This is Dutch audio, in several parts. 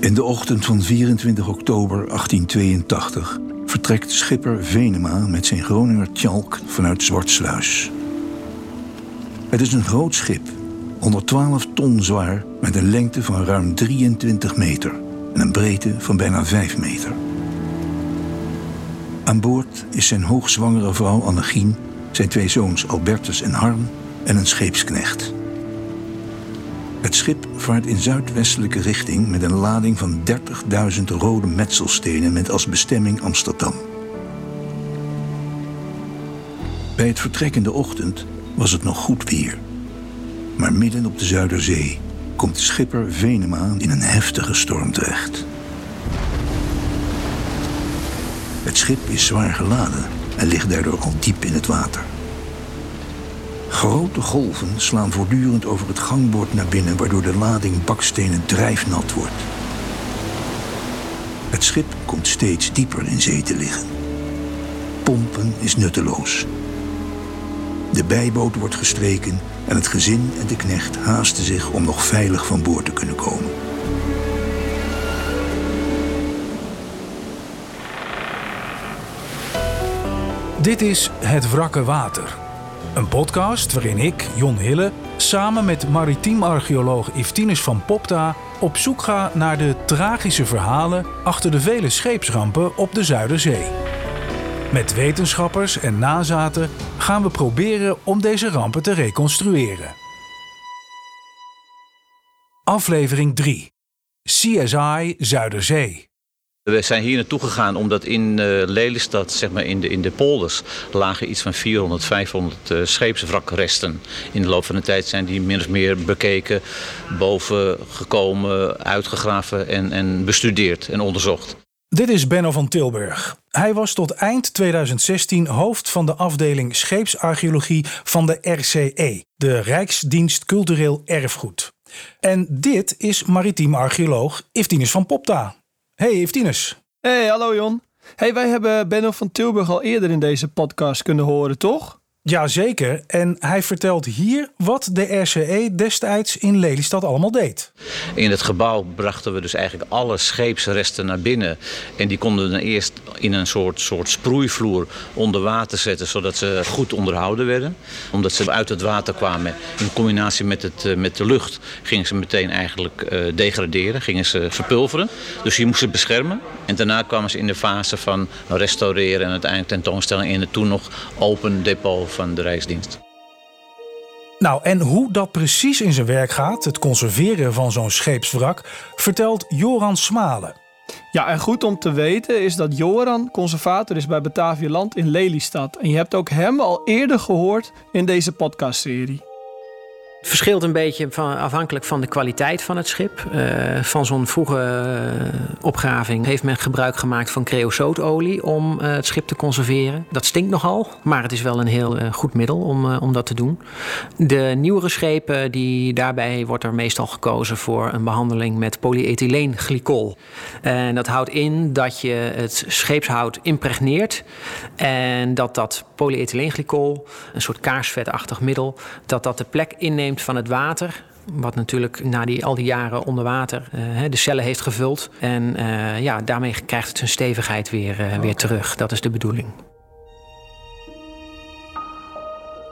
In de ochtend van 24 oktober 1882 vertrekt schipper Venema met zijn Groninger Tjalk vanuit Zwartsluis. Het is een groot schip, 112 ton zwaar, met een lengte van ruim 23 meter en een breedte van bijna 5 meter. Aan boord is zijn hoogzwangere vrouw Annegien, zijn twee zoons Albertus en Harm en een scheepsknecht. Het schip vaart in zuidwestelijke richting met een lading van 30.000 rode metselstenen met als bestemming Amsterdam. Bij het vertrek in de ochtend was het nog goed weer. Maar midden op de Zuiderzee komt schipper Venema in een heftige storm terecht. Het schip is zwaar geladen en ligt daardoor al diep in het water. Grote golven slaan voortdurend over het gangbord naar binnen, waardoor de lading bakstenen drijfnat wordt. Het schip komt steeds dieper in zee te liggen. Pompen is nutteloos. De bijboot wordt gestreken en het gezin en de knecht haasten zich om nog veilig van boord te kunnen komen. Dit is Het Wrakke Water. Een podcast waarin ik, Jon Hille, samen met maritiem archeoloog Iftinus van Popta op zoek ga naar de tragische verhalen achter de vele scheepsrampen op de Zuiderzee. Met wetenschappers en nazaten gaan we proberen om deze rampen te reconstrueren. Aflevering 3. CSI Zuiderzee. We zijn hier naartoe gegaan omdat in uh, Lelystad, zeg maar in de, in de polders, lagen iets van 400, 500 uh, scheepswrakresten. In de loop van de tijd zijn die min of meer bekeken, boven gekomen, uitgegraven en, en bestudeerd en onderzocht. Dit is Benno van Tilburg. Hij was tot eind 2016 hoofd van de afdeling scheepsarcheologie van de RCE, de Rijksdienst Cultureel Erfgoed. En dit is maritiem archeoloog Iftinus van Popta. Hey Iftinus. Hey, hallo Jon. Hey, wij hebben Benno van Tilburg al eerder in deze podcast kunnen horen, toch? Jazeker, en hij vertelt hier wat de RCE destijds in Lelystad allemaal deed. In het gebouw brachten we dus eigenlijk alle scheepsresten naar binnen. En die konden we dan eerst in een soort, soort sproeivloer onder water zetten, zodat ze goed onderhouden werden. Omdat ze uit het water kwamen in combinatie met, het, eh, met de lucht, gingen ze meteen eigenlijk uh, degraderen, gingen ze verpulveren. Dus je moest ze beschermen. En daarna kwamen ze in de fase van restaureren en uiteindelijk tentoonstelling in het toen nog open depot van de Rijksdienst. Nou, en hoe dat precies in zijn werk gaat, het conserveren van zo'n scheepswrak, vertelt Joran Smalen. Ja, en goed om te weten is dat Joran conservator is bij Batavialand in Lelystad. En je hebt ook hem al eerder gehoord in deze podcastserie. Het verschilt een beetje van, afhankelijk van de kwaliteit van het schip. Uh, van zo'n vroege uh, opgraving heeft men gebruik gemaakt van creosootolie om uh, het schip te conserveren. Dat stinkt nogal, maar het is wel een heel goed middel om, om dat te doen. De nieuwere schepen, die, daarbij wordt er meestal gekozen voor een behandeling met polyethyleenglycol. En dat houdt in dat je het scheepshout impregneert en dat dat polyethyleenglycol, een soort kaarsvetachtig middel, dat dat de plek inneemt van het water. Wat natuurlijk na die, al die jaren onder water uh, de cellen heeft gevuld. En uh, ja, daarmee krijgt het zijn stevigheid weer, uh, weer terug. Dat is de bedoeling.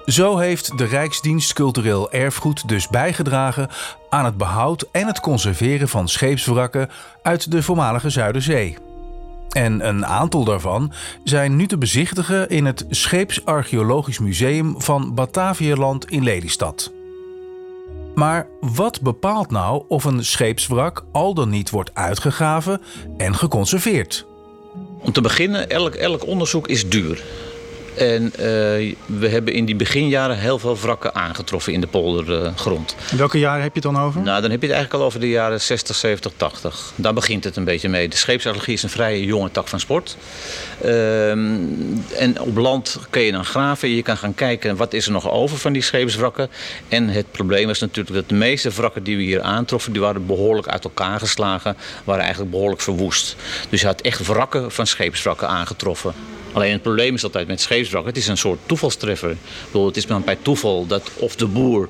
Zo heeft de Rijksdienst Cultureel Erfgoed dus bijgedragen aan het behoud en het conserveren van scheepswrakken uit de voormalige Zuiderzee. En een aantal daarvan zijn nu te bezichtigen in het Scheepsarcheologisch Museum van Batavialand in Lelystad. Maar wat bepaalt nou of een scheepswrak al dan niet wordt uitgegraven en geconserveerd? Om te beginnen, elk, elk onderzoek is duur. En uh, we hebben in die beginjaren heel veel wrakken aangetroffen in de poldergrond. Uh, welke jaren heb je het dan over? Nou, dan heb je het eigenlijk al over de jaren 60, 70, 80. Daar begint het een beetje mee. De scheepsarcheologie is een vrij jonge tak van sport. Uh, en op land kun je dan graven. Je kan gaan kijken wat is er nog over van die scheepswrakken. En het probleem was natuurlijk dat de meeste wrakken die we hier aantroffen... die waren behoorlijk uit elkaar geslagen. Waren eigenlijk behoorlijk verwoest. Dus je had echt wrakken van scheepswrakken aangetroffen. Alleen het probleem is altijd met scheepswrakken, het is een soort toevalstreffer. Ik bedoel, het is dan bij toeval dat of de boer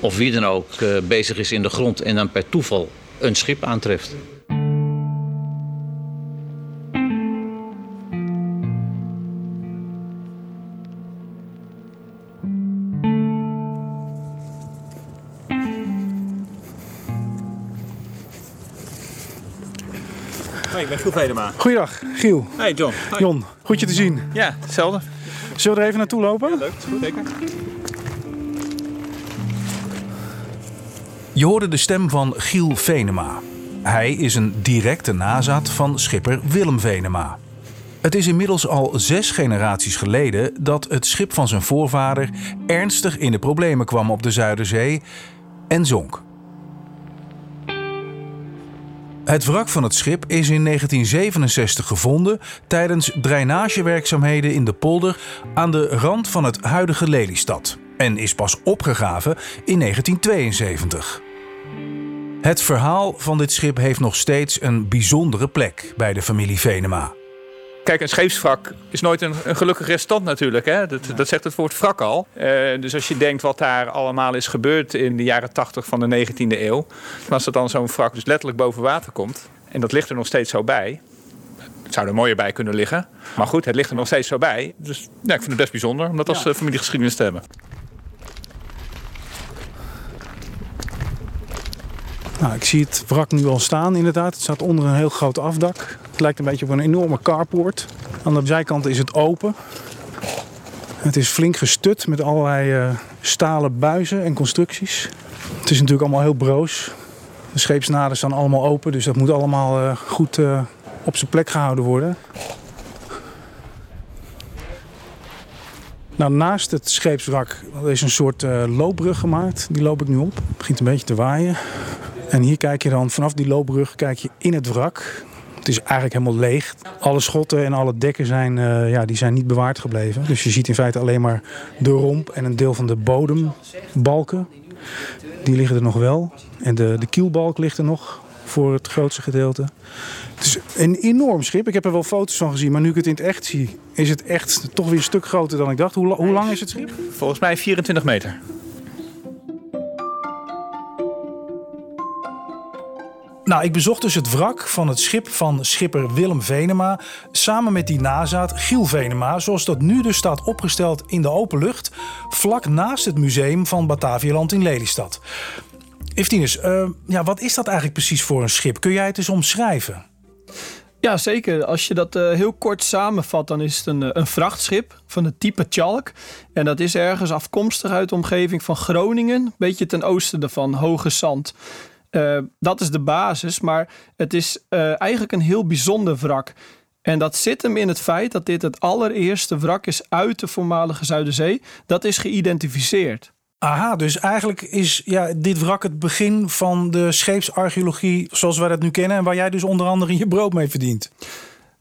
of wie dan ook uh, bezig is in de grond en dan per toeval een schip aantreft. Hey, ik ben Giel Vedema. Goeiedag, Giel. Hey John. Hoi. Jon, goed je te zien. Ja, hetzelfde. Zullen we er even naartoe lopen? Leuk, zeker. Je hoorde de stem van Giel Venema. Hij is een directe nazaat van schipper Willem Venema. Het is inmiddels al zes generaties geleden dat het schip van zijn voorvader ernstig in de problemen kwam op de Zuiderzee en zonk. Het wrak van het schip is in 1967 gevonden tijdens drainagewerkzaamheden in de polder aan de rand van het huidige Lelystad en is pas opgegraven in 1972. Het verhaal van dit schip heeft nog steeds een bijzondere plek bij de familie Venema. Kijk, een scheepswrak is nooit een, een gelukkig restant natuurlijk. Hè? Dat, dat zegt het woord wrak al. Eh, dus als je denkt wat daar allemaal is gebeurd in de jaren 80 van de 19e eeuw. Als er dan zo'n wrak dus letterlijk boven water komt. En dat ligt er nog steeds zo bij. Het zou er mooier bij kunnen liggen. Maar goed, het ligt er nog steeds zo bij. Dus ja, ik vind het best bijzonder om dat als eh, familiegeschiedenis te hebben. Nou, ik zie het wrak nu al staan inderdaad. Het staat onder een heel groot afdak. Het lijkt een beetje op een enorme carport. Aan de zijkant is het open. Het is flink gestut met allerlei eh, stalen buizen en constructies. Het is natuurlijk allemaal heel broos. De scheepsnaden staan allemaal open, dus dat moet allemaal eh, goed eh, op zijn plek gehouden worden. Nou, naast het scheepswrak is een soort loopbrug gemaakt. Die loop ik nu op. Het begint een beetje te waaien. En hier kijk je dan vanaf die loopbrug kijk je in het wrak. Het is eigenlijk helemaal leeg. Alle schotten en alle dekken zijn, eh, ja, die zijn niet bewaard gebleven. Dus je ziet in feite alleen maar de romp en een deel van de bodembalken. Die liggen er nog wel. En de, de kielbalk ligt er nog voor het grootste gedeelte. Het is een enorm schip. Ik heb er wel foto's van gezien, maar nu ik het in het echt zie, is het echt toch weer een stuk groter dan ik dacht. Hoe, hoe lang is het schip? Volgens mij 24 meter. Nou, ik bezocht dus het wrak van het schip van schipper Willem Venema. Samen met die nazaat Giel Venema, zoals dat nu dus staat opgesteld in de open lucht. vlak naast het museum van Batavialand in Lelystad. Eftinus, eh, ja, wat is dat eigenlijk precies voor een schip? Kun jij het eens omschrijven? Ja, zeker. Als je dat eh, heel kort samenvat, dan is het een, eh, een vrachtschip van het type Chalk. En dat is ergens afkomstig uit de omgeving van Groningen, een beetje ten oosten daarvan, Hoge Zand. Eh, dat is de basis, maar het is eh, eigenlijk een heel bijzonder wrak. En dat zit hem in het feit dat dit het allereerste wrak is uit de voormalige Zuiderzee. Dat is geïdentificeerd. Aha, dus eigenlijk is ja, dit wrak het begin van de scheepsarcheologie zoals wij dat nu kennen. En waar jij dus onder andere je brood mee verdient.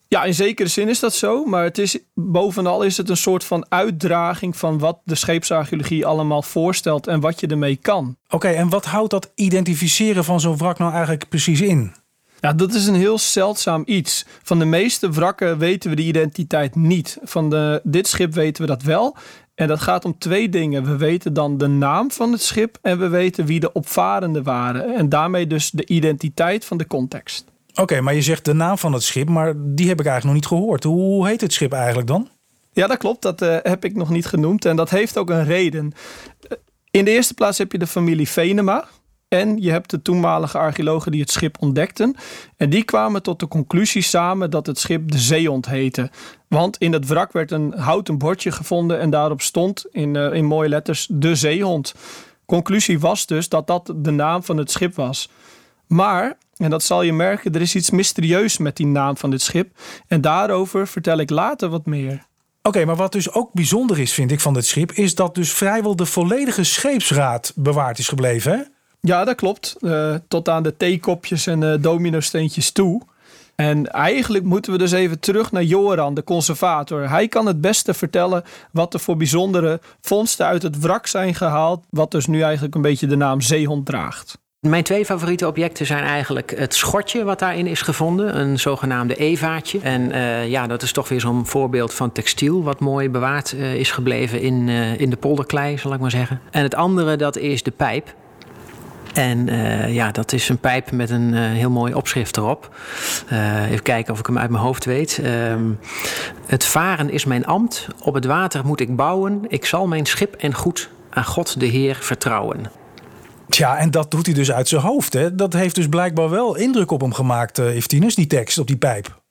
Ja, in zekere zin is dat zo. Maar het is, bovenal is het een soort van uitdraging van wat de scheepsarcheologie allemaal voorstelt en wat je ermee kan. Oké, en wat houdt dat identificeren van zo'n wrak nou eigenlijk precies in? Ja, dat is een heel zeldzaam iets. Van de meeste wrakken weten we de identiteit niet. Van de, dit schip weten we dat wel. En dat gaat om twee dingen. We weten dan de naam van het schip en we weten wie de opvarenden waren. En daarmee dus de identiteit van de context. Oké, maar je zegt de naam van het schip, maar die heb ik eigenlijk nog niet gehoord. Hoe heet het schip eigenlijk dan? Ja, dat klopt. Dat eh, heb ik nog niet genoemd. En dat heeft ook een reden. Eh, In de eerste plaats heb je de familie Venema. En je hebt de toenmalige archeologen die het schip ontdekten. En die kwamen tot de conclusie samen dat het schip de Zeehond heette. Want in het wrak werd een houten bordje gevonden en daarop stond in, eh, in mooie letters de Zeehond. Conclusie was dus dat dat de naam van het schip was. Maar, en dat zal je merken, er is iets mysterieus met die naam van dit schip. En daarover vertel ik later wat meer. Oké, maar wat dus ook bijzonder is, vind ik, van dit schip... is dat dus vrijwel de volledige scheepsraad bewaard is gebleven, hè? Ja, dat klopt. Eh, tot aan de theekopjes en uh, dominosteentjes toe. En eigenlijk moeten we dus even terug naar Joran, de conservator. Hij kan het beste vertellen wat er voor bijzondere vondsten uit het wrak zijn gehaald. Wat dus nu eigenlijk een beetje de naam zeehond draagt. Mijn twee favoriete objecten zijn eigenlijk het schotje wat daarin is gevonden, een zogenaamde evaatje. En uh, ja, dat is toch weer zo'n voorbeeld van textiel wat mooi bewaard uh, is gebleven in, uh, in de polderklei, zal ik maar zeggen. En het andere dat is de pijp. En ja, dat is een pijp met een heel mooi opschrift erop. Even kijken of ik hem uit mijn hoofd weet. het varen is mijn ambt, op het water moet ik bouwen. Ik zal mijn schip en goed aan God de Heer vertrouwen. Ja, en dat doet hij dus uit zijn hoofd. Hè? Dat heeft dus blijkbaar wel indruk op hem gemaakt, uh, Iftinus, die tekst op die pijp.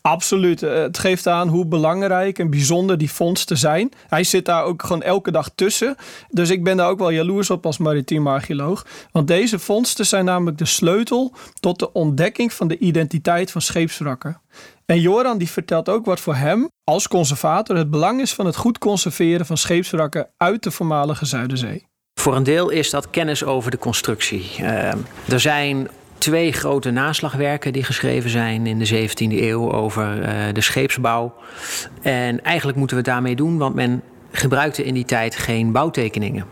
Absoluut. Eh, het geeft aan hoe belangrijk en bijzonder die vondsten zijn. Hij zit daar ook gewoon elke dag tussen. Dus ik ben daar ook wel jaloers op als maritiem archeoloog. Want deze vondsten zijn namelijk de sleutel tot de ontdekking van de identiteit van scheepswrakken. En Joran die vertelt ook wat voor hem als conservator het belang is van het goed conserveren van scheepswrakken uit de voormalige Zuiderzee. Voor een deel is dat kennis over de constructie. Uh, er zijn twee grote naslagwerken die geschreven zijn in de 17e eeuw over uh, de scheepsbouw. En eigenlijk moeten we daarmee doen, want men gebruikte in die tijd geen bouwtekeningen.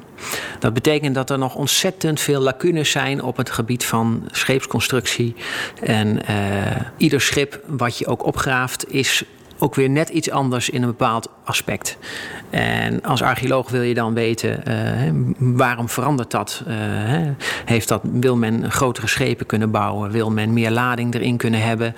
Dat betekent dat er nog ontzettend veel lacunes zijn op het gebied van scheepsconstructie. En uh, ieder schip wat je ook opgraaft is ook weer net iets anders in een bepaald aspect. En als archeoloog wil je dan weten uh, waarom verandert dat? Uh, heeft dat? Wil men grotere schepen kunnen bouwen? Wil men meer lading erin kunnen hebben?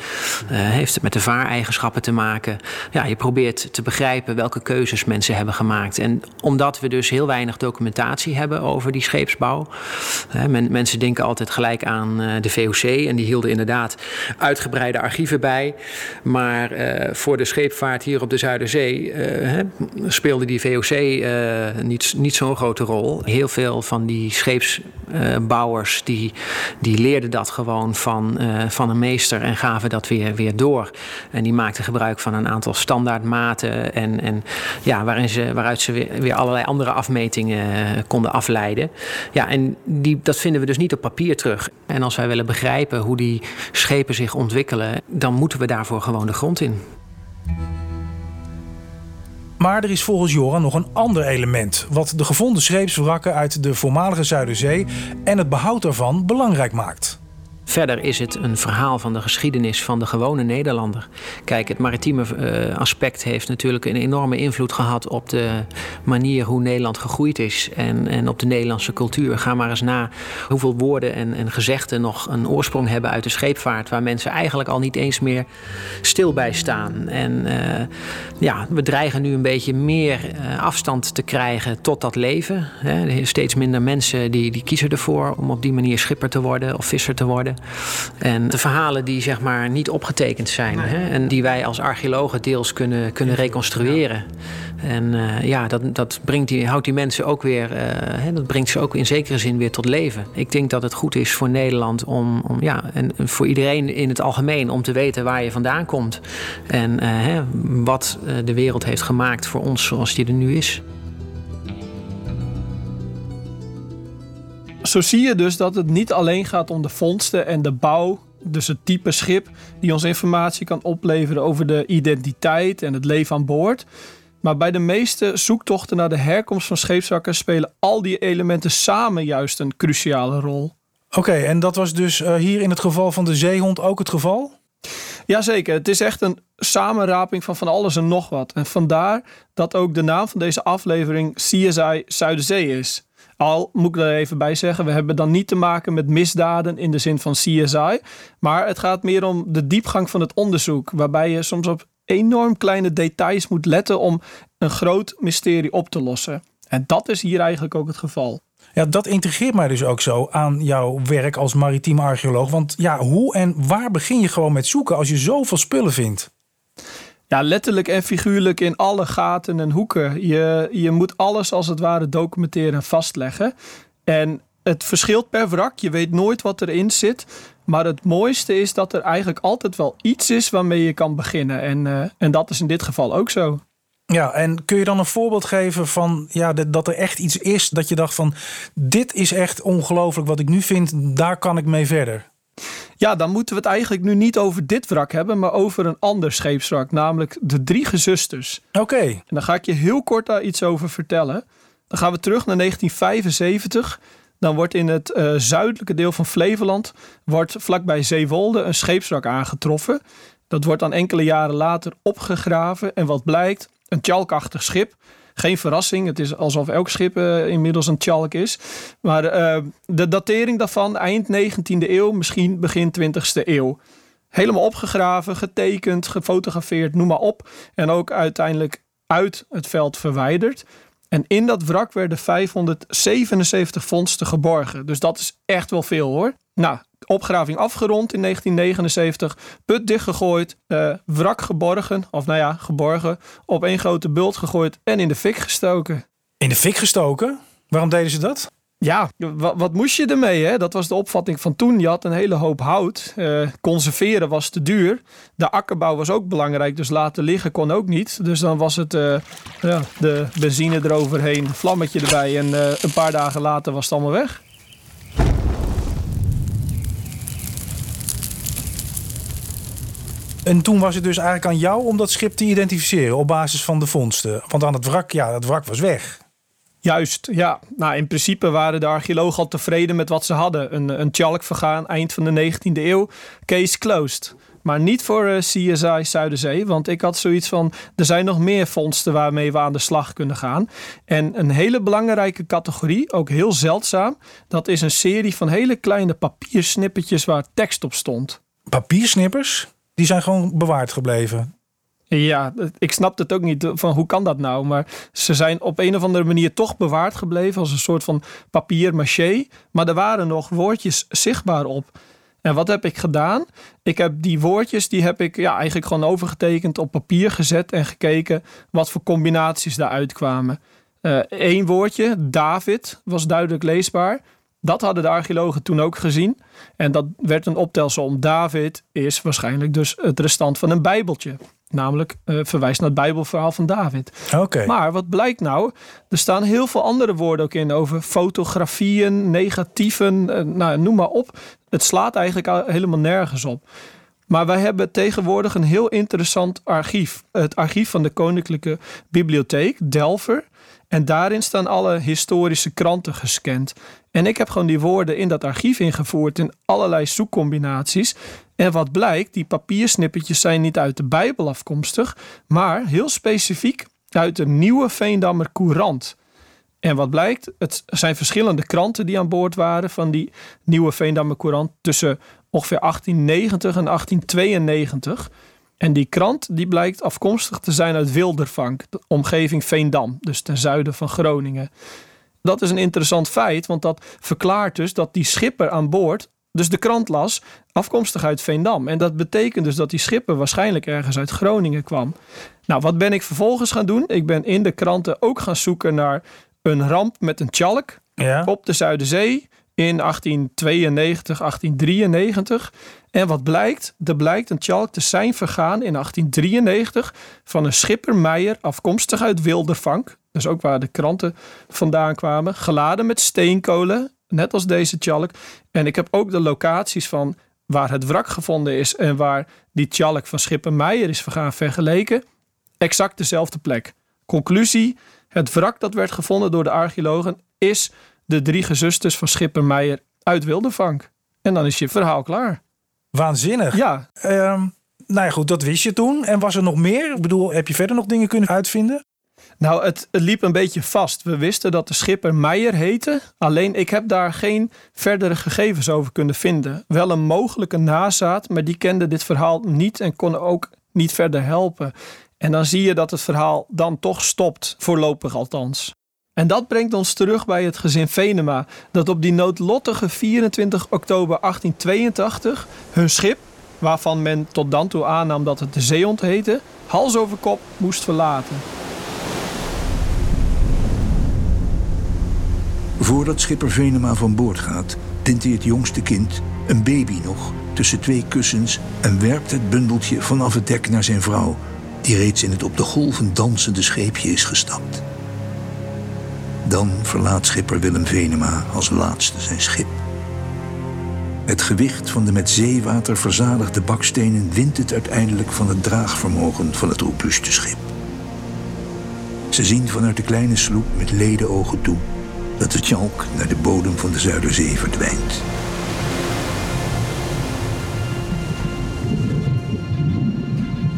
Uh, heeft het met de vaareigenschappen te maken? Ja, je probeert te begrijpen welke keuzes mensen hebben gemaakt. En omdat we dus heel weinig documentatie hebben over die scheepsbouw. Men, mensen denken altijd gelijk aan de VOC en die hielden inderdaad uitgebreide archieven bij. Maar voor de scheepvaart hier op de Zuiderzee speelde die VOC uh, niet, niet zo'n grote rol. Heel veel van die scheepsbouwers uh, die, die leerden dat gewoon van, van een meester en gaven dat weer, weer door. En die maakten gebruik van een aantal standaardmaten en, en ja, waarin ze, waaruit ze weer, weer allerlei andere afmetingen konden afleiden. Ja, en die, dat vinden we dus niet op papier terug. En als wij willen begrijpen hoe die schepen zich ontwikkelen, dan moeten we daarvoor gewoon de grond in. Maar er is volgens Joran nog een ander element... wat de gevonden scheepswrakken uit de voormalige Zuiderzee... en het behoud daarvan belangrijk maakt. Verder is het een verhaal van de geschiedenis van de gewone Nederlander. Kijk, het maritieme uh, aspect heeft natuurlijk een enorme invloed gehad op de manier hoe Nederland gegroeid is en, en op de Nederlandse cultuur. Ga maar eens na hoeveel woorden en, en gezegden nog een oorsprong hebben uit de scheepvaart, waar mensen eigenlijk al niet eens meer stil bij staan. En uh, ja, we dreigen nu een beetje meer uh, afstand te krijgen tot dat leven. Hè. Steeds minder mensen die, die kiezen ervoor om op die manier schipper te worden of visser te worden. En de verhalen die zeg maar niet opgetekend zijn. Hè, en die wij als archeologen deels kunnen, kunnen reconstrueren. En uh, ja, dat, dat brengt die, houdt die mensen ook weer, uh, hè, dat brengt ze ook in zekere zin weer tot leven. Ik denk dat het goed is voor Nederland om, om ja, en voor iedereen in het algemeen om te weten waar je vandaan komt. En uh, hè, wat de wereld heeft gemaakt voor ons zoals die er nu is. Zo zie je dus dat het niet alleen gaat om de vondsten en de bouw, dus het type schip die ons informatie kan opleveren over de identiteit en het leven aan boord. Maar bij de meeste zoektochten naar de herkomst van scheepswrakken spelen al die elementen samen juist een cruciale rol. Oké, en dat was dus uh, hier in het geval van de zeehond ook het geval? Jazeker, het is echt een samenraping van van alles en nog wat. En vandaar dat ook de naam van deze aflevering CSI Zuiderzee is. Al moet ik er even bij zeggen, we hebben dan niet te maken met misdaden in de zin van CSI. Maar het gaat meer om de diepgang van het onderzoek. Waarbij je soms op enorm kleine details moet letten om een groot mysterie op te lossen. En dat is hier eigenlijk ook het geval. Ja, dat integreert mij dus ook zo aan jouw werk als maritiem archeoloog. Want ja, hoe en waar begin je gewoon met zoeken als je zoveel spullen vindt? Ja, letterlijk en figuurlijk in alle gaten en hoeken. Je, je moet alles als het ware documenteren en vastleggen. En het verschilt per wrak. Je weet nooit wat erin zit. Maar het mooiste is dat er eigenlijk altijd wel iets is waarmee je kan beginnen. En, uh, en dat is in dit geval ook zo. Ja, en kun je dan een voorbeeld geven van ja, dat er echt iets is dat je dacht van dit is echt ongelooflijk wat ik nu vind, daar kan ik mee verder? Ja, dan moeten we het eigenlijk nu niet over dit wrak hebben, maar over een ander scheepswrak, namelijk de Drie Gezusters. Oké. En dan ga ik je heel kort daar iets over vertellen. Dan gaan we terug naar 1975. Dan wordt in het uh, zuidelijke deel van Flevoland, wordt vlakbij Zeewolde, een scheepswrak aangetroffen. Dat wordt dan enkele jaren later opgegraven. En wat blijkt? Een tjalkachtig schip geen verrassing. Het is alsof elk schip uh, inmiddels een tjalk is. Maar uh, de datering daarvan eind 19e eeuw, misschien begin 20e eeuw. Helemaal opgegraven, getekend, gefotografeerd, noem maar op. En ook uiteindelijk uit het veld verwijderd. En in dat wrak werden 577 vondsten geborgen. Dus dat is echt wel veel hoor. Nou, opgraving afgerond in 1979. Put dichtgegooid. Uh, wrak geborgen. Of nou ja, geborgen. Op één grote bult gegooid en in de fik gestoken. In de fik gestoken? Waarom deden ze dat? Ja, wat, wat, moest je ermee? Hè? Dat was de opvatting van toen. Je had een hele hoop hout. Uh, conserveren was te duur. De akkerbouw was ook belangrijk, dus laten liggen kon ook niet. Dus dan was het uh, ja, de benzine eroverheen, vlammetje erbij en een paar dagen later was het allemaal weg. En toen was het dus eigenlijk aan jou om dat schip te identificeren op basis van de vondsten. Want aan het wrak, ja, het wrak was weg. Juist, ja. Nou, in principe waren de archeologen al tevreden met wat ze hadden. Een, een tjalk vergaan eind van de 19e eeuw. Case closed. Maar niet voor uh, eh, CSI Zuiderzee. Want ik had zoiets van: er zijn nog meer vondsten waarmee we aan de slag kunnen gaan. En een hele belangrijke categorie, ook heel zeldzaam. Dat is een serie van hele kleine papiersnippertjes waar tekst op stond. Papiersnippers? Die zijn gewoon bewaard gebleven. Ja, ik snap het ook niet van hoe kan dat nou? Maar ze zijn op een of andere manier toch bewaard gebleven als een soort van papier maché. Maar er waren nog woordjes zichtbaar op. En wat heb ik gedaan? Ik heb die woordjes, die heb ik ja, eigenlijk gewoon overgetekend op papier gezet en gekeken wat voor combinaties daaruit kwamen. Eén uh, woordje, David, was duidelijk leesbaar. Dat hadden de archeologen toen ook gezien. En dat werd een optelsom. David is waarschijnlijk dus het restant van een bijbeltje. Namelijk uh, verwijst naar het Bijbelverhaal van David. Oké. Maar wat blijkt nou? Er staan heel veel andere woorden ook in over fotografieën, negatieven, uh, nou, noem maar op. Het slaat eigenlijk helemaal nergens op. Maar wij hebben tegenwoordig een heel interessant archief. Het archief van de Koninklijke Bibliotheek, Delver. En daarin staan alle historische kranten gescand. En ik heb gewoon die woorden in dat archief ingevoerd in allerlei zoekcombinaties. En wat blijkt, die papiersnippertjes zijn niet uit de Bijbel afkomstig, maar heel specifiek uit de Nieuwe Veendammer Courant. En wat blijkt, het zijn verschillende kranten die aan boord waren van die Nieuwe Veendammer Courant tussen ongeveer 1890 en 1892. En die krant die blijkt afkomstig te zijn uit Wildervank, de omgeving Veendam, dus ten zuiden van Groningen. Dat is een interessant feit, want dat verklaart dus dat die schipper aan boord dus de krant las, afkomstig uit Veendam. En dat betekent dus dat die schipper waarschijnlijk ergens uit Groningen kwam. Nou, wat ben ik vervolgens gaan doen? Ik ben in de kranten ook gaan zoeken naar een ramp met een tjalk ja. op de Zuiderzee in 1892, 1893. En wat blijkt? Er blijkt een tjalk te zijn vergaan in 1893 van een schipper Meijer, afkomstig uit Wildervank. Dus ook waar de kranten vandaan kwamen. Geladen met steenkolen, net als deze tjalk. En ik heb ook de locaties van waar het wrak gevonden is en waar die tjalk van schipper Meijer is vergaan vergeleken. Exact dezelfde plek. Conclusie: het wrak dat werd gevonden door de archeologen is de drie gezusters van schipper Meijer uit Wildervank. En dan is je verhaal klaar. Waanzinnig. Ja. Um, nou ja, goed, dat wist je toen. En was er nog meer? Ik bedoel, heb je verder nog dingen kunnen uitvinden? Nou, het, het, liep een beetje vast. We wisten dat de schipper Meijer heette. Alleen ik heb daar geen verdere gegevens over kunnen vinden. Wel een mogelijke nazaat, maar die kende dit verhaal niet en kon ook niet verder helpen. En dan zie je dat het verhaal dan toch stopt, voorlopig althans. En dat brengt ons terug bij het gezin Venema, dat op die noodlottige 24 oktober 1882 hun schip, waarvan men tot dan toe aannam dat het de Zeehond heette, hals over kop moest verlaten. Voordat schipper Venema van boord gaat, tint hij het jongste kind, een baby nog, tussen twee kussens en werpt het bundeltje vanaf het dek naar zijn vrouw, die reeds in het op de golven dansende scheepje is gestapt. Dan verlaat schipper Willem Venema als laatste zijn schip. Het gewicht van de met zeewater verzadigde bakstenen wint het uiteindelijk van het draagvermogen van het robuuste schip. Ze zien vanuit de kleine sloep met ledenogen toe dat de tjalk naar de bodem van de Zuiderzee verdwijnt.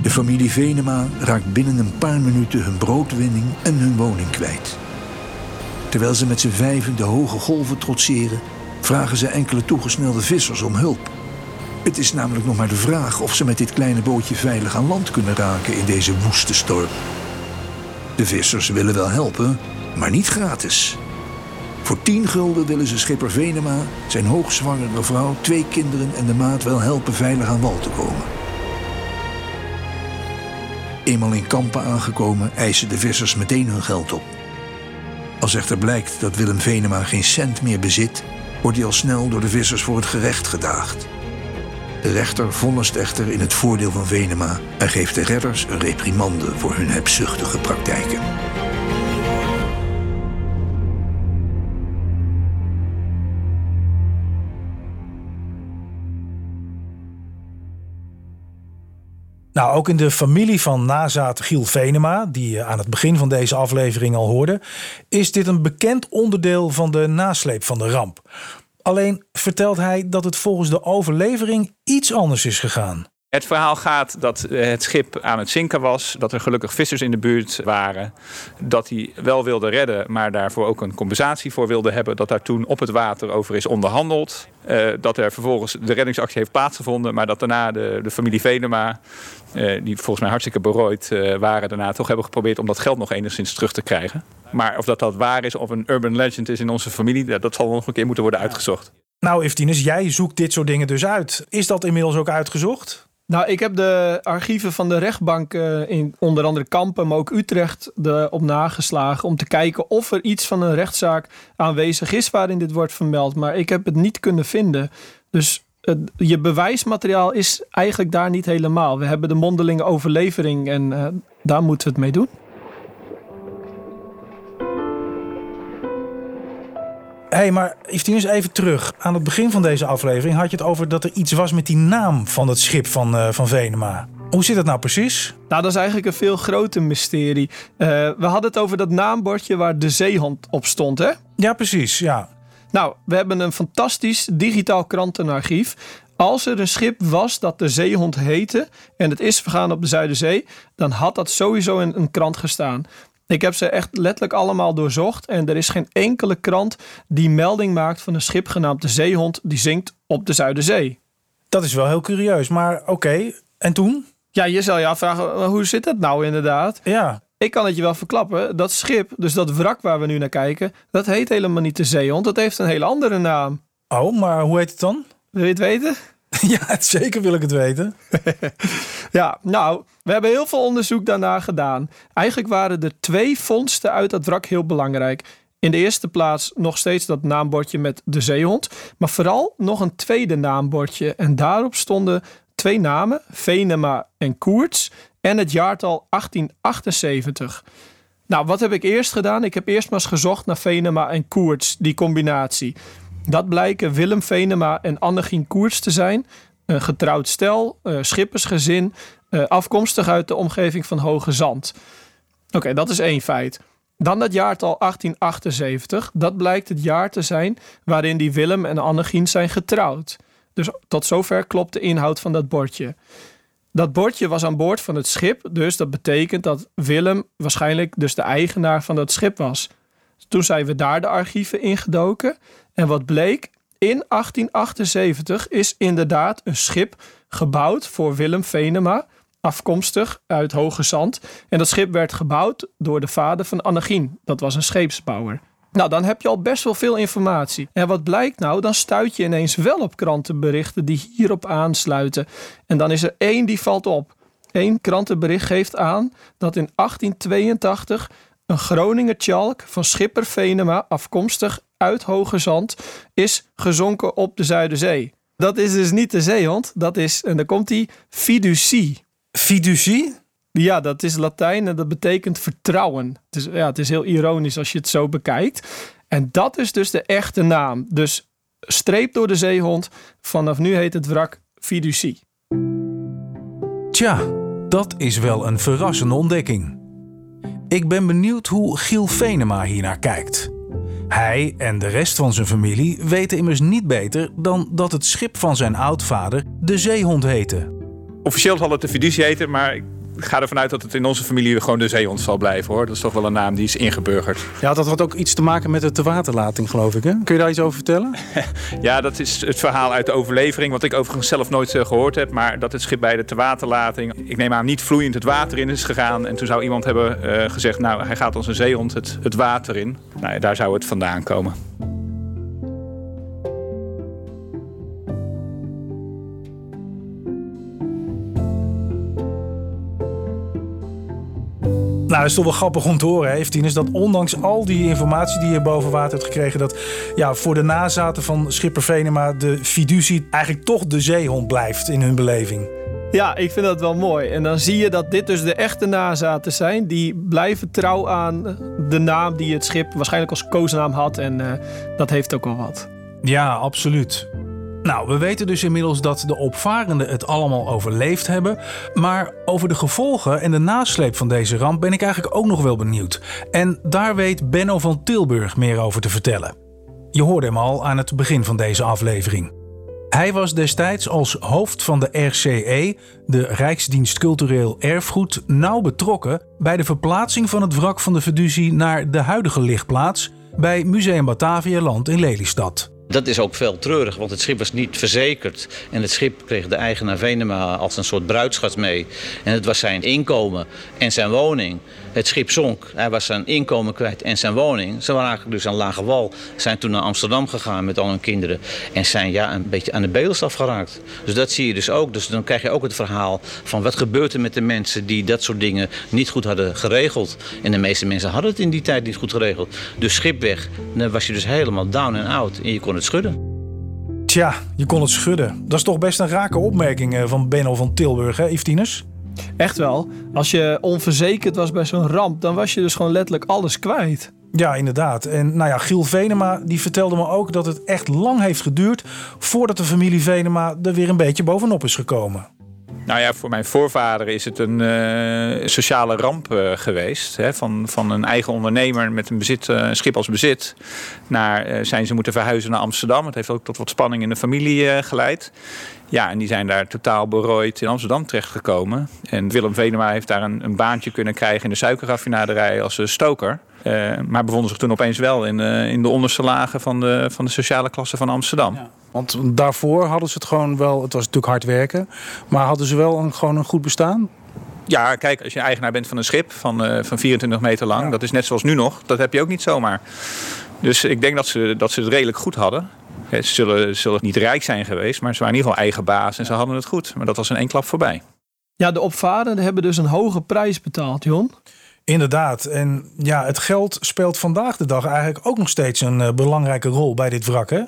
De familie Venema raakt binnen een paar minuten hun broodwinning en hun woning kwijt. Terwijl ze met z'n vijven de hoge golven trotseren, vragen ze enkele toegesnelde vissers om hulp. Het is namelijk nog maar de vraag of ze met dit kleine bootje veilig aan land kunnen raken in deze woeste storm. De vissers willen wel helpen, maar niet gratis. Voor 10 gulden willen ze schipper Venema, zijn hoogzwangere vrouw, twee kinderen en de maat wel helpen veilig aan wal te komen. Eenmaal in Kampen aangekomen eisen de vissers meteen hun geld op. Als echter blijkt dat Willem Venema geen cent meer bezit, wordt hij al snel door de vissers voor het gerecht gedaagd. De rechter vonnist echter in het voordeel van Venema en geeft de redders een reprimande voor hun hebzuchtige praktijken. Nou, ook in de familie van nazaat Giel Venema, die je aan het begin van deze aflevering al hoorde, is dit een bekend onderdeel van de nasleep van de ramp. Alleen vertelt hij dat het volgens de overlevering iets anders is gegaan. Het verhaal gaat dat eh, het schip aan het zinken was, dat er gelukkig vissers in de buurt waren, dat hij wel wilde redden, maar daarvoor ook een compensatie voor wilde hebben, dat daar toen op het water over is onderhandeld, uh, dat er vervolgens de reddingsactie heeft plaatsgevonden, maar dat daarna de, de familie Venema, uh, die volgens mij hartstikke berooid waren, daarna toch hebben geprobeerd om dat geld nog enigszins terug te krijgen. Maar of dat dat waar is of een urban legend is in onze familie, dat zal nog een keer moeten worden uitgezocht. Nou, Eftinus, jij zoekt dit soort dingen dus uit. Is dat inmiddels ook uitgezocht? Nou, ik heb de archieven van de rechtbank uh, in onder andere Kampen, maar ook Utrecht op nageslagen. Om te kijken of er iets van een rechtszaak aanwezig is waarin dit wordt vermeld. Maar ik heb het niet kunnen vinden. Dus je bewijsmateriaal is eigenlijk daar niet helemaal. We hebben de mondelinge overlevering en uh, daar moeten we het mee doen. Hey, maar eens even terug. Aan het begin van deze aflevering had je het over dat er iets was met die naam van het schip van, uh, van Venema. Hoe zit dat nou precies? Nou, dat is eigenlijk een veel groter mysterie. Uh, we hadden het over dat naambordje waar de zeehond op stond, hè? Ja, precies, ja. Nou, we hebben een fantastisch digitaal krantenarchief. Als er een schip was dat de zeehond heette en het is vergaan op de Zuiderzee, dan had dat sowieso in een krant gestaan. Ik heb ze echt letterlijk allemaal doorzocht. En er is geen enkele krant die melding maakt van een schip genaamd de Zeehond die zinkt op de Zuiderzee. Dat is wel heel curieus, maar oké. Okay. En toen? Ja, je zal je afvragen, hoe zit dat nou inderdaad? Ja. Ik kan het je wel verklappen. Dat schip, dus dat wrak waar we nu naar kijken, dat heet helemaal niet de Zeehond. Dat heeft een hele andere naam. Oh, maar hoe heet het dan? Wil je het weten? Ja, zeker wil ik het weten. ja, nou, we hebben heel veel onderzoek daarna gedaan. Eigenlijk waren er twee vondsten uit dat wrak heel belangrijk. In de eerste plaats nog steeds dat naambordje met de zeehond, maar vooral nog een tweede naambordje. En daarop stonden twee namen, Venema en Koerts, en het jaartal 1878. Nou, wat heb ik eerst gedaan? Ik heb eerst maar eens gezocht naar Venema en Koerts, die combinatie. Dat blijken Willem Venema en Annegien Koers te zijn. Een getrouwd stel, uh, schippersgezin, uh, afkomstig uit de omgeving van Hoge Zand. Oké, dat is één feit. Dan dat jaartal 1878. Dat blijkt het jaar te zijn waarin die Willem en Annegien zijn getrouwd. Dus tot zover klopt de inhoud van dat bordje. Dat bordje was aan boord van het schip, dus dat betekent dat Willem waarschijnlijk dus de eigenaar van dat schip was. Toen zijn we daar de archieven ingedoken. En wat bleek? In 1878 is inderdaad een schip gebouwd voor Willem Venema, afkomstig uit Hoge Zand. En dat schip werd gebouwd door de vader van Annegien. Dat was een scheepsbouwer. Nou, dan heb je al best wel veel informatie. En wat blijkt nou? Dan stuit je ineens wel op krantenberichten die hierop aansluiten. En dan is er één die valt op. Eén krantenbericht geeft aan dat in 1882 een Groninger tjalk van schipper Venema, afkomstig uit Hoge Zand, is gezonken op de Zuiderzee. Dat is dus niet de zeehond, dat is, en dan komt die, fiducie. Fiducie? Ja, dat is Latijn en dat betekent vertrouwen. Dus ja, het is heel ironisch als je het zo bekijkt. En dat is dus de echte naam. Dus streep door de zeehond. Vanaf nu heet het wrak fiducie. Tja, dat is wel een verrassende ontdekking. Ik ben benieuwd hoe Giel Venema hiernaar kijkt. Hij en de rest van zijn familie weten immers niet beter dan dat het schip van zijn oudvader de Zeehond heette. Officieel zal het de fiducie heten, maar Ik ga ervan uit dat het in onze familie gewoon de zeehond zal blijven hoor. Dat is toch wel een naam die is ingeburgerd. Ja, dat had ook iets te maken met de tewaterlating, geloof ik. Hè? Kun je daar iets over vertellen? ja, dat is het verhaal uit de overlevering, wat ik overigens zelf nooit uh, gehoord heb. Maar dat het schip bij de tewaterlating, ik neem aan, niet vloeiend het water in is gegaan. En toen zou iemand hebben uh, gezegd, nou, hij gaat als een zeehond het, het water in. Nou, daar zou het vandaan komen. Nou, dat is toch wel grappig om te horen, heeft Is dat ondanks al die informatie die je boven water hebt gekregen, dat ja, voor de nazaten van Schipper Venema de fiducie eigenlijk toch de zeehond blijft in hun beleving. Ja, ik vind dat wel mooi. En dan zie je dat dit dus de echte nazaten zijn. Die blijven trouw aan de naam die het schip waarschijnlijk als koosnaam had. En uh, dat heeft ook wel wat. Ja, absoluut. Nou, we weten dus inmiddels dat de opvarenden het allemaal overleefd hebben. Maar over de gevolgen en de nasleep van deze ramp ben ik eigenlijk ook nog wel benieuwd. En daar weet Benno van Tilburg meer over te vertellen. Je hoorde hem al aan het begin van deze aflevering. Hij was destijds als hoofd van de RCE, de Rijksdienst Cultureel Erfgoed, nauw betrokken bij de verplaatsing van het wrak van de Fiducie naar de huidige lichtplaats bij Museum Batavia Land in Lelystad. Dat is ook veel treurig, want het schip was niet verzekerd. En het schip kreeg de eigenaar Venema als een soort bruidschat mee. En het was zijn inkomen en zijn woning. Het schip zonk. Hij was zijn inkomen kwijt en zijn woning. Ze waren eigenlijk dus aan lage wal. Zijn toen naar Amsterdam gegaan met al hun kinderen. En zijn ja, een beetje aan de bedelstaf geraakt. Dus dat zie je dus ook. Dus dan krijg je ook het verhaal van wat gebeurt er met de mensen die dat soort dingen niet goed hadden geregeld. En de meeste mensen hadden het in die tijd niet goed geregeld. Dus schip weg. Was je dus helemaal down en out. En je kon het schudden. Tja, je kon het schudden. Dat is toch best een rake opmerking eh, van Benno van Tilburg, hè, Yves Echt wel. Als je onverzekerd was bij zo'n ramp, dan was je dus gewoon letterlijk alles kwijt. Ja, inderdaad. En nou ja, Giel Venema die vertelde me ook dat het echt lang heeft geduurd voordat de familie Venema er weer een beetje bovenop is gekomen. Nou ja, voor mijn voorvader is het een uh, sociale ramp uh, geweest. Hè? Van, van een eigen ondernemer met een, bezit, uh, een schip als bezit. Naar zijn ze moeten verhuizen naar Amsterdam. Het heeft ook tot wat spanning in de familie geleid. Ja, en die zijn daar totaal berooid in Amsterdam terechtgekomen. En Willem Venema heeft daar een, een baantje kunnen krijgen in de suikerraffinaderij als stoker. Uh, maar bevonden zich toen opeens wel in, uh, in de onderste lagen van de, van de sociale klasse van Amsterdam. Ja. Want daarvoor hadden ze het gewoon wel, het was natuurlijk hard werken, maar hadden ze wel een, gewoon een goed bestaan? Ja, kijk, als je eigenaar bent van een schip van, uh, van 24 meter lang, dat is net zoals nu nog, dat heb je ook niet zomaar. Dus ik denk dat ze, dat ze het redelijk goed hadden. Ze zullen, zullen niet rijk zijn geweest, maar ze waren in ieder geval eigen baas en ze hadden het goed. Maar dat was in één klap voorbij. Ja, de opvarenden hebben dus een hoge prijs betaald, Jon. Inderdaad. En ja, het geld speelt vandaag de dag eigenlijk ook nog steeds een uh, belangrijke rol bij dit wrak, hè?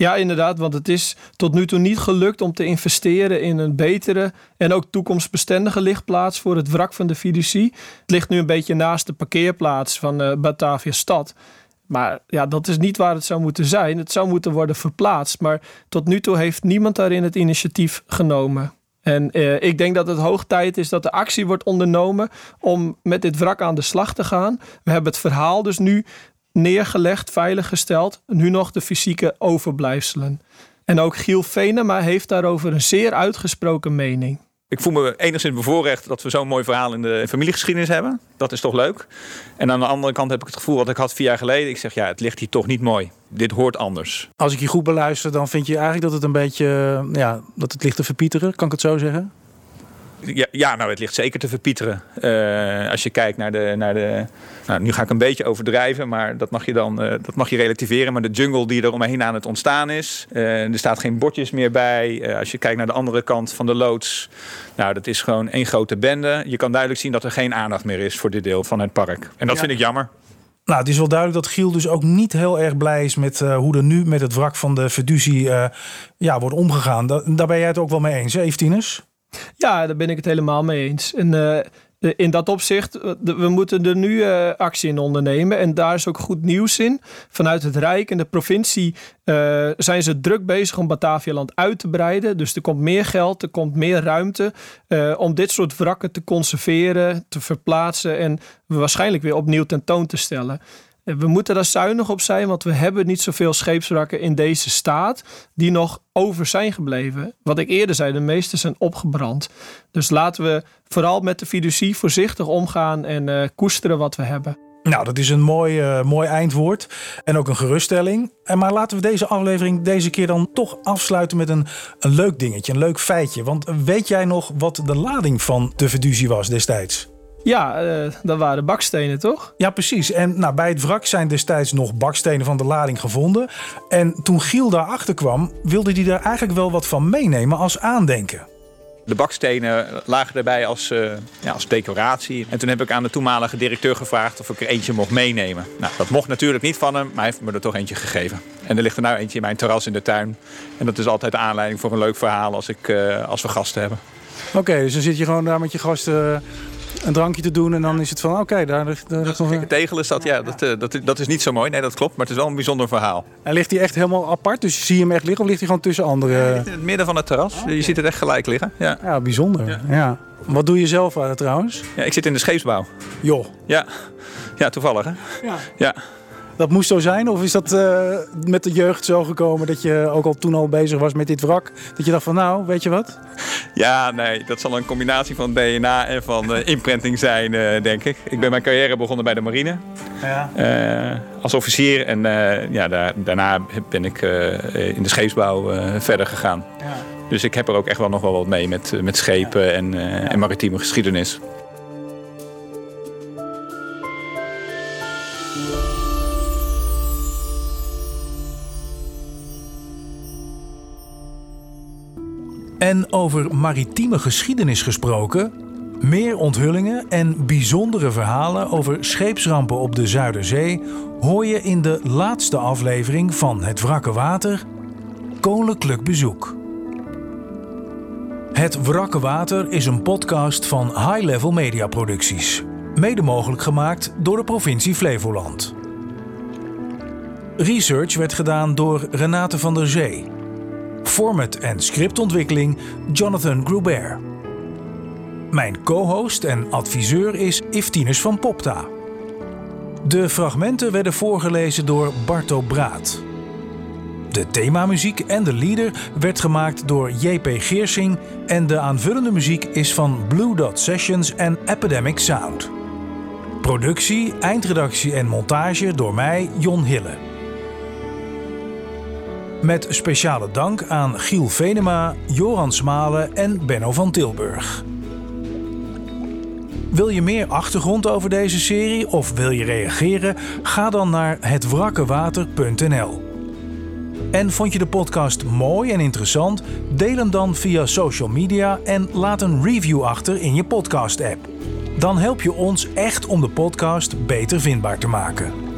Ja, inderdaad, want het is tot nu toe niet gelukt om te investeren in een betere en ook toekomstbestendige lichtplaats voor het wrak van de fiducie. Het ligt nu een beetje naast de parkeerplaats van uh, Batavia Stad. Maar ja, dat is niet waar het zou moeten zijn. Het zou moeten worden verplaatst. Maar tot nu toe heeft niemand daarin het initiatief genomen. En uh, ik denk dat het hoog tijd is dat de actie wordt ondernomen om met dit wrak aan de slag te gaan. We hebben het verhaal dus nu neergelegd, veiliggesteld. Nu nog de fysieke overblijfselen. En ook Giel Venema heeft daarover een zeer uitgesproken mening. Ik voel me enigszins bevoorrecht dat we zo'n mooi verhaal in de familiegeschiedenis hebben. Dat is toch leuk. En aan de andere kant heb ik het gevoel wat ik had vier jaar geleden. Ik zeg ja, het ligt hier toch niet mooi. Dit hoort anders. Als ik je goed beluister, dan vind je eigenlijk dat het een beetje, ja, dat het ligt te verpieteren. Kan ik het zo zeggen? Ja, ja, nou, het ligt zeker te verpieteren. Uh, als je kijkt naar de. Naar de nou, nu ga ik een beetje overdrijven, maar dat mag je dan uh, dat mag je relativeren. Maar de jungle die er omheen aan het ontstaan is. Uh, er staat geen bordjes meer bij. als je kijkt naar de andere kant van de loods. Nou, dat is gewoon één grote bende. Je kan duidelijk zien dat er geen aandacht meer is voor dit deel van het park. En dat vind ik jammer. Nou, het is wel duidelijk dat Giel dus ook niet heel erg blij is met uh, hoe er nu met het wrak van de uh, ja, wordt omgegaan. Da daar ben jij het ook wel mee eens, hè, Eftines? Ja, daar ben ik het helemaal mee eens. En uh, in dat opzicht, eh, we moeten er nu actie in ondernemen. En daar is ook goed nieuws in. Vanuit het Rijk en de provincie zijn ze druk bezig om Batavialand uit te breiden. Dus er komt meer geld, er komt meer ruimte om dit soort wrakken te conserveren, te verplaatsen en waarschijnlijk weer opnieuw tentoon te stellen. We moeten daar zuinig op zijn, want we hebben niet zoveel scheepswrakken in deze staat die nog over zijn gebleven. Wat ik eerder zei, de meeste zijn opgebrand. Dus laten we vooral met de fiducie voorzichtig omgaan en uh, koesteren wat we hebben. Nou, dat is een mooi, uh, mooi eindwoord en ook een geruststelling. En maar laten we deze aflevering deze keer dan toch afsluiten met een, een leuk dingetje, een leuk feitje. Want weet jij nog wat de lading van de Fiducie was destijds? Ja, uh, dat waren bakstenen, toch? Ja, precies. En nou, bij het wrak zijn destijds nog bakstenen van de lading gevonden. En toen Giel daarachter kwam, wilde hij daar eigenlijk wel wat van meenemen als aandenken. De bakstenen lagen erbij als, uh, ja, als decoratie. En toen heb ik aan de toenmalige directeur gevraagd of ik er eentje mocht meenemen. Nou, dat mocht natuurlijk niet van hem, maar hij heeft me er toch eentje gegeven. En er ligt er nou eentje in mijn terras in de tuin. En dat is altijd de aanleiding voor een leuk verhaal als, ik, uh, als we gasten hebben. Oké, dus dan zit je gewoon daar met je gasten een drankje te doen en dan is het van oké, okay, daar, daar, daar ligt nog een... tegel is dat, ja, dat, dat, dat is niet zo mooi. Nee, dat klopt, maar het is wel een bijzonder verhaal. En ligt hij echt helemaal apart? Dus zie je hem echt liggen of ligt hij gewoon tussen andere... Ja, in het midden van het terras. Je ziet het echt gelijk liggen. Ja, ja bijzonder. Ja. ja. Wat doe je zelf uh, trouwens? Ja, ik zit in de scheepsbouw. Joh. Ja, ja toevallig hè? Ja. ja dat moest zo zijn? Of is dat uh, met de jeugd zo gekomen dat je ook al toen al bezig was met dit wrak? Dat je dacht van nou, weet je wat? Ja, nee, dat zal een combinatie van DNA en van uh, imprinting zijn, uh, denk ik. Ik ben mijn carrière begonnen bij de marine. Ja. als officier en ja, daar, daarna ben ik in de scheepsbouw verder gegaan. Ja. Dus ik heb er ook echt wel nog wel wat mee met, met schepen en, en maritieme geschiedenis. En over maritieme geschiedenis gesproken, meer onthullingen en bijzondere verhalen over scheepsrampen op de Zuiderzee hoor je in de laatste aflevering van Het Wrakke Water, Koninklijk Bezoek. Het Wrakke Water is een podcast van High Level Media Producties, mede mogelijk gemaakt door de provincie Flevoland. Research werd gedaan door Renate van der Zee. Format en scriptontwikkeling Jonathan Grubert. Mijn co-host en adviseur is Iftinus van Popta. De fragmenten werden voorgelezen door Barto Braat. De themamuziek en de leader werd gemaakt door JP Geersing en de aanvullende muziek is van Blue Dot Sessions en Epidemic Sound. Productie, eindredactie en montage door mij, Jon Hille. Met speciale dank aan Giel Venema, Joran Smalen en Benno van Tilburg. Wil je meer achtergrond over deze serie of wil je reageren? Ga dan naar hetwrakkewater.nl. En vond je de podcast mooi en interessant? Deel hem dan via social media en laat een review achter in je podcast-app. Dan help je ons echt om de podcast beter vindbaar te maken.